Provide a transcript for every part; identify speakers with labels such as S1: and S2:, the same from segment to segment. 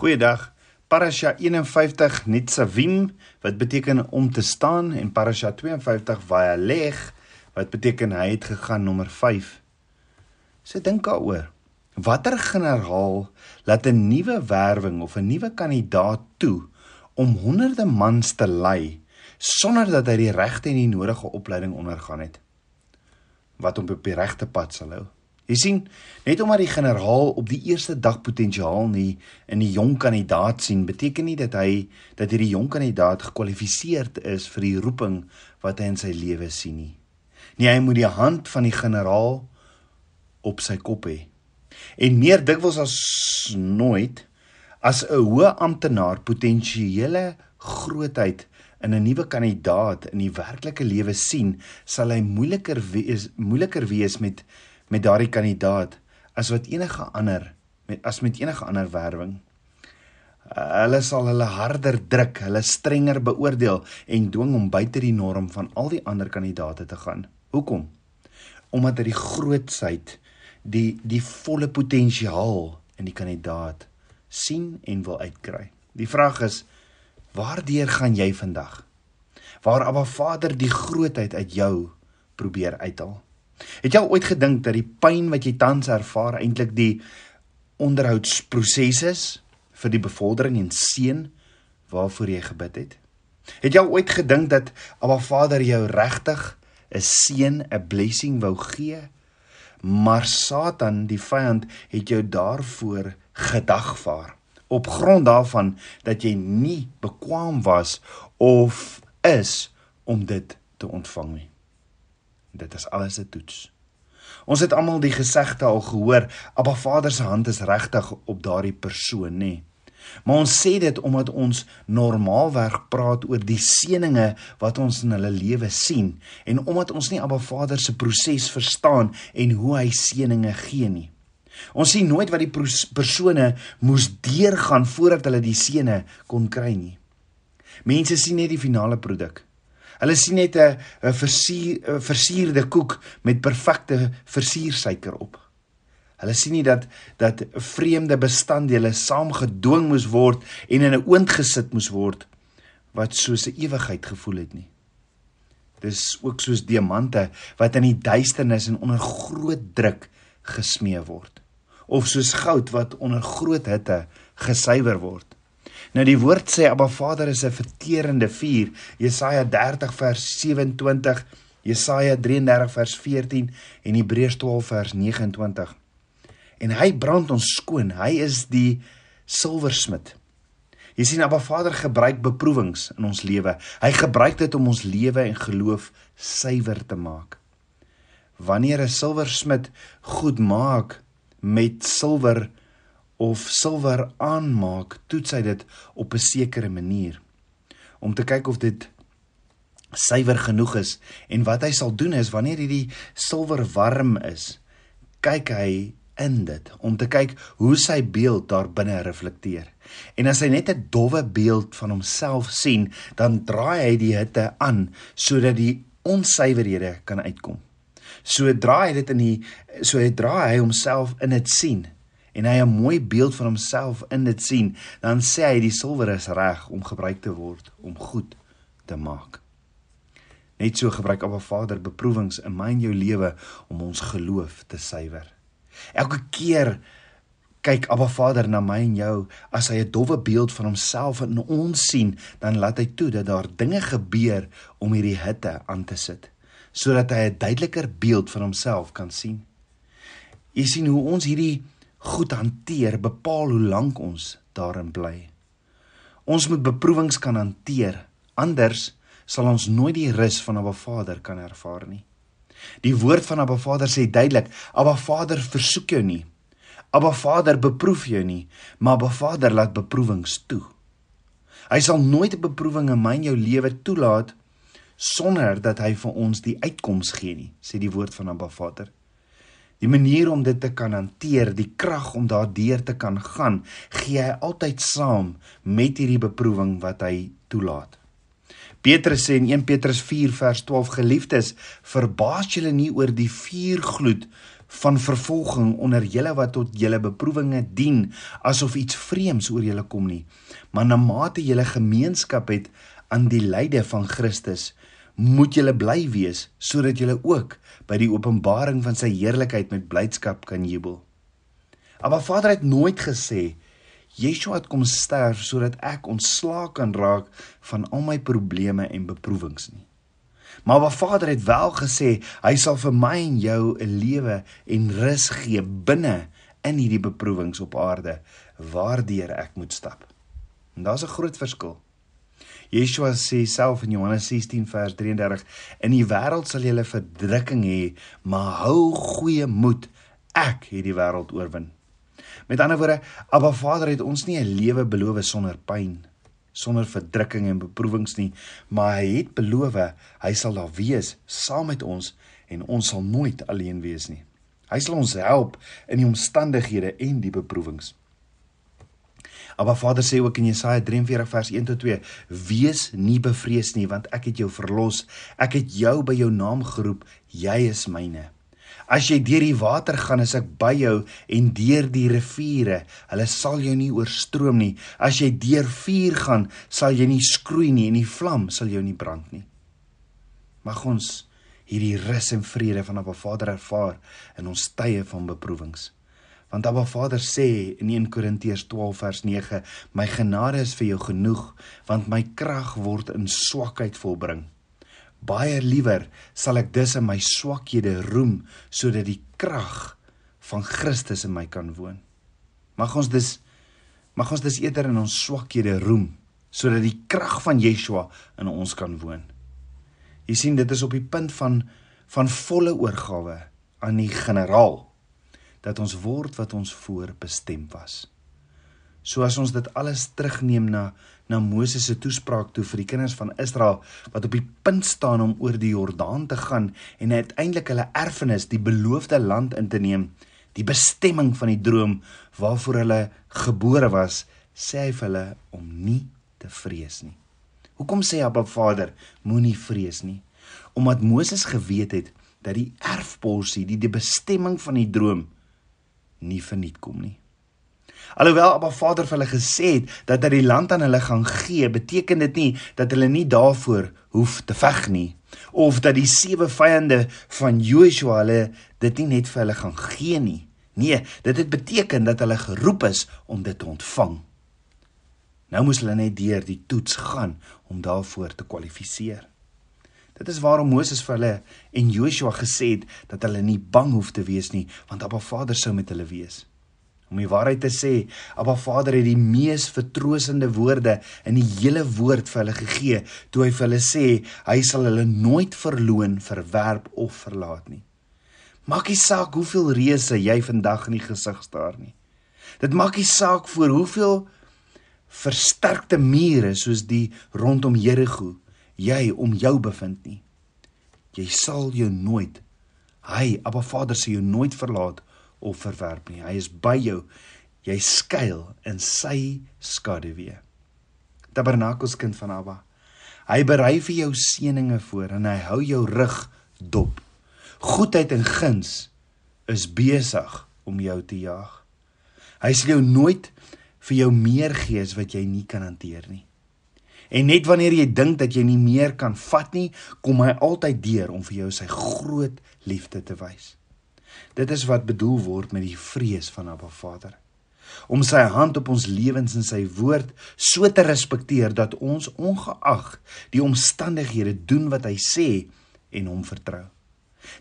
S1: Goeiedag. Parasha 51 Nitzavim wat beteken om te staan en Parasha 52 Vayalech wat beteken hy het gegaan nommer 5. So dink daaroor. Watter generaal laat 'n nuwe werwing of 'n nuwe kandidaat toe om honderde mans te lei sonder dat hy die regte en die nodige opleiding ondergaan het? Wat hom op die regte pad sal hou? Jy sien, net omdat die generaal op die eerste dag potensiaal nie in die jong kandidaat sien, beteken nie dat hy dat hierdie jong kandidaat gekwalifiseerd is vir die roeping wat hy in sy lewe sien nie. Nee, hy moet die hand van die generaal op sy kop hê. En meer dikwels as nooit as 'n hoë amptenaar potensiële grootheid in 'n nuwe kandidaat in die werklike lewe sien, sal hy moeiliker wees moeiliker wees met met daardie kandidaat as wat enige ander met as met enige ander werwing. Hulle sal hulle harder druk, hulle strenger beoordeel en dwing om buite die norm van al die ander kandidaate te gaan. Hoekom? Omdat hy die grootsheid, die die volle potensiaal in die kandidaat sien en wil uitkry. Die vraag is: Waardeur gaan jy vandag? Waar Abba Vader die grootheid uit jou probeer uithaal? Het jy al ooit gedink dat die pyn wat jy tans ervaar eintlik die onderhoudsproses is vir die bevordering en seën waarvoor jy gebid het? Het jy al ooit gedink dat Abba Vader jou regtig 'n seën, 'n blessing wou gee? Maar Satan, die vyand, het jou daarvoor gedagvaar op grond daarvan dat jy nie bekwam was of is om dit te ontvang nie. Dit is alles 'n toets. Ons het almal die gesegde al gehoor, Abba Vader se hand is regtig op daardie persoon, nê. Maar ons sê dit omdat ons normaalweg praat oor die seëninge wat ons in hulle lewe sien en omdat ons nie Abba Vader se proses verstaan en hoe hy seëninge gee nie. Ons sien nooit wat die persone moes deurgaan voordat hulle die seëne kon kry nie. Mense sien net die finale produk. Hulle sien net 'n versier, versierde koek met perfekte versiersuiker op. Hulle sien nie dat dat vreemde bestanddele saamgedwing moes word en in 'n oond gesit moes word wat soos 'n ewigheid gevoel het nie. Dis ook soos diamante wat in die duisternis en onder groot druk gesmee word of soos goud wat onder groot hitte gesuiwer word. Nou die woord sê Abba Vader is 'n verterende vuur. Jesaja 30 vers 27, Jesaja 33 vers 14 en Hebreërs 12 vers 29. En hy brand ons skoon. Hy is die silversmid. Jy sien Abba Vader gebruik beproewings in ons lewe. Hy gebruik dit om ons lewe en geloof suiwer te maak. Wanneer 'n silversmid goed maak met silwer of silwer aanmaak, toets hy dit op 'n sekere manier om te kyk of dit suiwer genoeg is en wat hy sal doen is wanneer hierdie silwer warm is, kyk hy in dit om te kyk hoe sy beeld daar binne reflekteer. En as hy net 'n dowwe beeld van homself sien, dan draai hy die hitte aan sodat die onsuiverhede kan uitkom. Sodra hy dit in die so hy draai hy homself in dit sien en hy 'n mooi beeld van homself in dit sien, dan sê hy die silwer is reg om gebruik te word om goed te maak. Net so gebruik Abba Vader beproewings in my en jou lewe om ons geloof te suiwer. Elke keer kyk Abba Vader na my en jou as hy 'n dowwe beeld van homself in ons sien, dan laat hy toe dat daar dinge gebeur om hierdie hitte aan te sit sodat hy 'n duideliker beeld van homself kan sien. Jy sien hoe ons hierdie goed hanteer bepaal hoe lank ons daarin bly. Ons moet beproewings kan hanteer, anders sal ons nooit die rus van 'n Vader kan ervaar nie. Die woord van 'n Vader sê duidelik: "Abba Vader versoek jou nie. Abba Vader beproef jou nie, maar Abba Vader laat beproewings toe." Hy sal nooit 'n beproewing in my en jou lewe toelaat sonder dat hy vir ons die uitkoms gee nie, sê die woord van Abba Vader. Die manier om dit te kan hanteer, die krag om daardeur te kan gaan, gee hy altyd saam met hierdie beproewing wat hy toelaat. Petrus sê in 1 Petrus 4 vers 12 geliefdes, verbaas julle nie oor die vuurgloed van vervolging onder julle wat tot julle beproewinge dien asof iets vreemds oor julle kom nie maar na mate julle gemeenskap het aan die lyde van Christus moet julle bly wees sodat julle ook by die openbaring van sy heerlikheid met blydskap kan jubel. Maar Vader het nooit gesê Yeshua het kom sterf sodat ek ontslaak kan raak van al my probleme en beproewings nie. Maar wat Vader het wel gesê, hy sal vir my en jou 'n lewe en rus gee binne in hierdie beproewings op aarde waardeur ek moet stap. En daar's 'n groot verskil. Yeshua sê self in Johannes 16 vers 33: "In die wêreld sal julle verdrukking hê, maar hou goeie moed, ek het die wêreld oorwin." Met ander woorde, Abba Vader het ons nie 'n lewe beloof sonder pyn, sonder verdrukking en beproewings nie, maar hy het beloof hy sal daar wees saam met ons en ons sal nooit alleen wees nie. Hy sal ons help in die omstandighede en die beproewings. Abba Vader sê ook in Jesaja 43 vers 1 tot 2: Wees nie bevrees nie, want ek het jou verlos. Ek het jou by jou naam geroep. Jy is myne. As jy deur die water gaan, is ek by jou en deur die riviere, hulle sal jou nie oorstroom nie. As jy deur vuur gaan, sal jy nie skroei nie en die vlam sal jou nie brand nie. Mag ons hierdie rus en vrede van Abba Vader ervaar in ons tye van beproewings. Want Abba Vader sê in 1 Korintiërs 12 vers 9: "My genade is vir jou genoeg, want my krag word in swakheid volbring." Baie liewer sal ek dus in my swakhede roem sodat die krag van Christus in my kan woon. Mag ons dus mag ons dus eerder in ons swakhede roem sodat die krag van Yeshua in ons kan woon. Jy sien dit is op die punt van van volle oorgawe aan die generaal dat ons word wat ons voorbestem was. So as ons dit alles terugneem na na Moses se toespraak toe vir die kinders van Israel wat op die punt staan om oor die Jordaan te gaan en uiteindelik hulle erfenis, die beloofde land in te neem, die bestemming van die droom waarvoor hulle gebore was, sê hy vir hulle om nie te vrees nie. Hoekom sê Abba Vader moenie vrees nie? Omdat Moses geweet het dat die erfporsie, die, die bestemming van die droom nie verniet kom nie. Alhoewel Abba Vader vir hulle gesê het dat hy die land aan hulle gaan gee, beteken dit nie dat hulle nie daarvoor hoef te veg nie of dat die sewe vyande van Joshua hulle dit nie net vir hulle gaan gee nie. Nee, dit het beteken dat hulle geroep is om dit te ontvang. Nou moes hulle net deur die toets gaan om daarvoor te kwalifiseer. Dit is waarom Moses vir hulle en Joshua gesê het dat hulle nie bang hoef te wees nie, want Abba Vader sou met hulle wees. Om die waarheid te sê, Abba Vader het die mees vertroostende woorde in die hele woord vir hulle gegee, toe hy vir hulle sê hy sal hulle nooit verloon, verwerp of verlaat nie. Maak nie saak hoeveel reëse jy vandag in die gesig staar nie. Dit maak nie saak vir hoeveel versterkte mure soos die rondom Jerigo jy om jou bevind nie. Jy sal jou nooit hy Abba Vader sê jou nooit verlaat of verwerp nie. Hy is by jou. Jy skuil in sy skaduwee. Tabernakels kind van Abba. Hy berei vir jou seëninge voor en hy hou jou rug dop. Goedheid en guns is besig om jou te jaag. Hy sal jou nooit vir jou meer gee as wat jy nie kan hanteer nie. En net wanneer jy dink dat jy nie meer kan vat nie, kom hy altyd deur om vir jou sy groot liefde te wys. Dit is wat bedoel word met die vrees van Abba Vader. Om sy hand op ons lewens en sy woord so te respekteer dat ons ongeag die omstandighede doen wat hy sê en hom vertrou.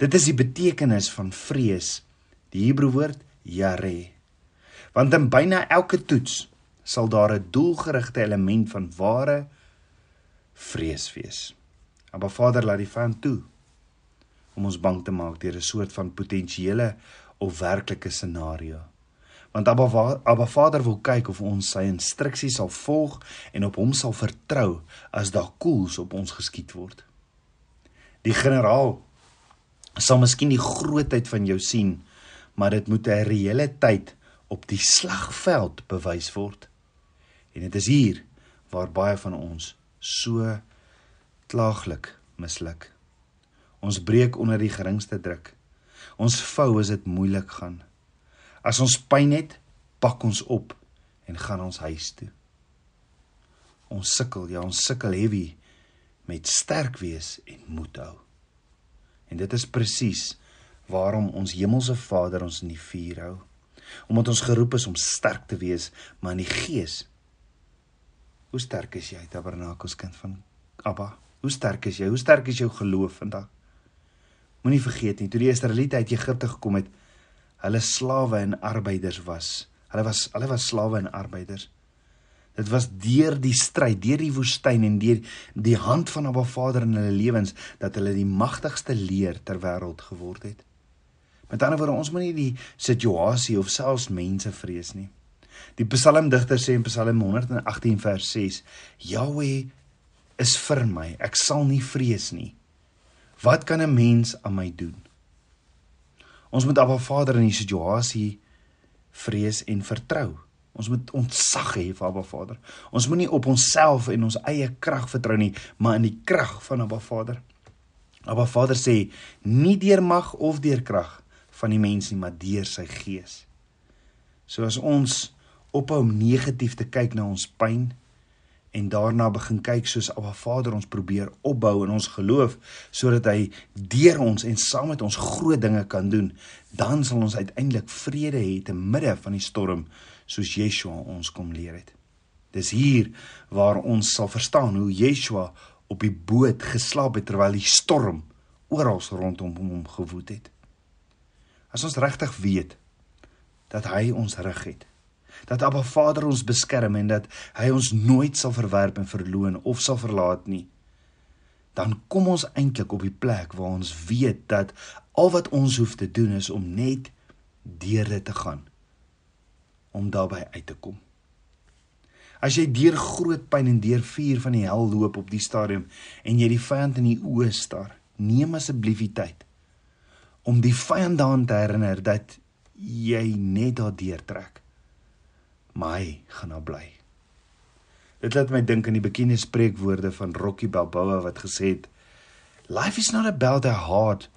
S1: Dit is die betekenis van vrees. Die Hebreë woord yare. Want in byna elke toets sal daar 'n doelgerigte element van ware vrees wees. Abba Vader laat die vyand toe om ons bang te maak deur 'n soort van potensiële of werklike scenario. Want Abba Abba Vader wil kyk of ons sy instruksies sal volg en op hom sal vertrou as daar koels op ons geskiet word. Die generaal sal miskien die grootheid van jou sien, maar dit moet 'n reële tyd op die slagveld bewys word. En dit is hier waar baie van ons so klaaglik misluk. Ons breek onder die geringste druk. Ons vou as dit moeilik gaan. As ons pyn het, pak ons op en gaan ons huis toe. Ons sukkel, ja, ons sukkel heavy met sterk wees en moed hou. En dit is presies waarom ons hemelse Vader ons in die vuur hou. Omdat ons geroep is om sterk te wees, maar in die gees. Hoe sterk is jy, Tabernakels kind van Abba? Hoe sterk is jy? Hoe sterk is jou geloof vandag? Moenie vergeet nie, toe die Israeliete uit Egipte gekom het, hulle slawe en arbeiders was. Hulle was hulle was slawe en arbeiders. Dit was deur die stryd, deur die woestyn en deur die hand van Abba Vader in hulle lewens dat hulle die magtigste leer ter wêreld geword het. Met ander woorde, ons moenie die situasie of selfs mense vrees nie. Die psalmdigter sê in Psalm 118 vers 6: Yahweh is vir my, ek sal nie vrees nie. Wat kan 'n mens aan my doen? Ons moet Abba Vader in die situasie vrees en vertrou. Ons moet ontsag hê vir Abba Vader. Ons moenie op onsself en ons eie krag vertrou nie, maar in die krag van Abba Vader. Abba Vader sê nie deur mag of deur krag van die mens nie, maar deur sy gees. So as ons ophou om negatief te kyk na ons pyn en daarna begin kyk soos Abba Vader ons probeer opbou in ons geloof sodat hy deur ons en saam met ons groot dinge kan doen, dan sal ons uiteindelik vrede hê te midde van die storm soos Yeshua ons kom leer het. Dis hier waar ons sal verstaan hoe Yeshua op die boot geslaap het terwyl die storm oral rondom hom gewoed het. As ons regtig weet dat hy ons rig het, dat Abba Vader ons beskerm en dat hy ons nooit sal verwerp en verloon of sal verlaat nie, dan kom ons eintlik op die plek waar ons weet dat al wat ons hoef te doen is om net deur dit te gaan om daarby uit te kom. As jy deur groot pyn en deur vuur van die hel loop op die stadium en jy die vyand in die oë staar, neem asseblief die tyd om die vyand daaraan te herinner dat jy net daardeur trek. Maar hy gaan nou bly. Dit laat my dink aan die bekende spreekwoorde van Rocky Balboa wat gesê het: Life is not about how hard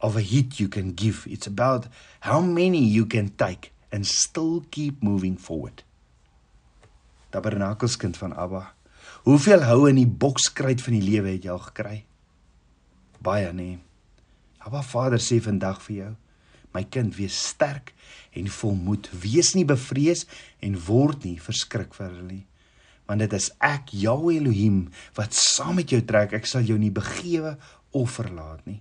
S1: of a hit you can give, it's about how many you can take and still keep moving forward. Tabernakelskind van Abba. Hoeveel hou in die bokskruit van die lewe het jy al gekry? Baie nee. Abba Vader sê vandag vir jou, my kind, wees sterk en volmoed. Wees nie bevrees en word nie verskrik vir hulle nie. Want dit is ek, Jahweh Elohim, wat saam met jou trek. Ek sal jou nie begewe of verlaat nie.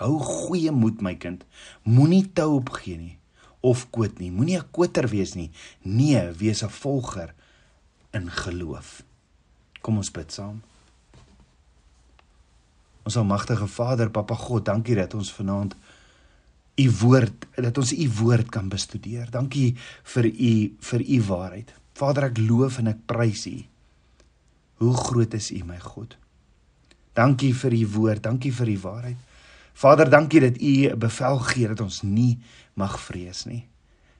S1: Hou goeie moed, my kind. Moenie tou opgee nie of kwot nie. Moenie 'n kwoter wees nie. Nee, wees 'n volger in geloof. Kom ons bid saam. Ons almagtige Vader, Papa God, dankie dat ons vanaand u woord, dat ons u woord kan bestudeer. Dankie vir u vir u waarheid. Vader, ek loof en ek prys u. Hoe groot is u, my God? Dankie vir u woord, dankie vir u waarheid. Vader, dankie dat u 'n bevel gee dat ons nie mag vrees nie.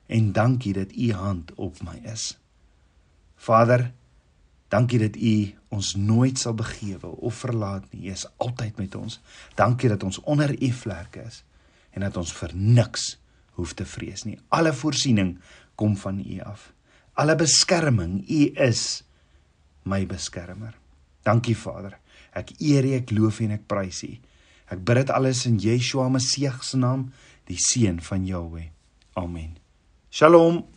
S1: En dankie dat u hand op my is. Vader, Dankie dat U ons nooit sal begewe of verlaat nie. U is altyd met ons. Dankie dat ons onder U vlerke is en dat ons vir niks hoef te vrees nie. Alle voorsiening kom van U af. Alle beskerming, U is my beskermer. Dankie Vader. Ek eer U, ek loof U en ek prys U. Ek bid dit alles in Yeshua Messie se naam, die seun van Jahweh. Amen. Shalom.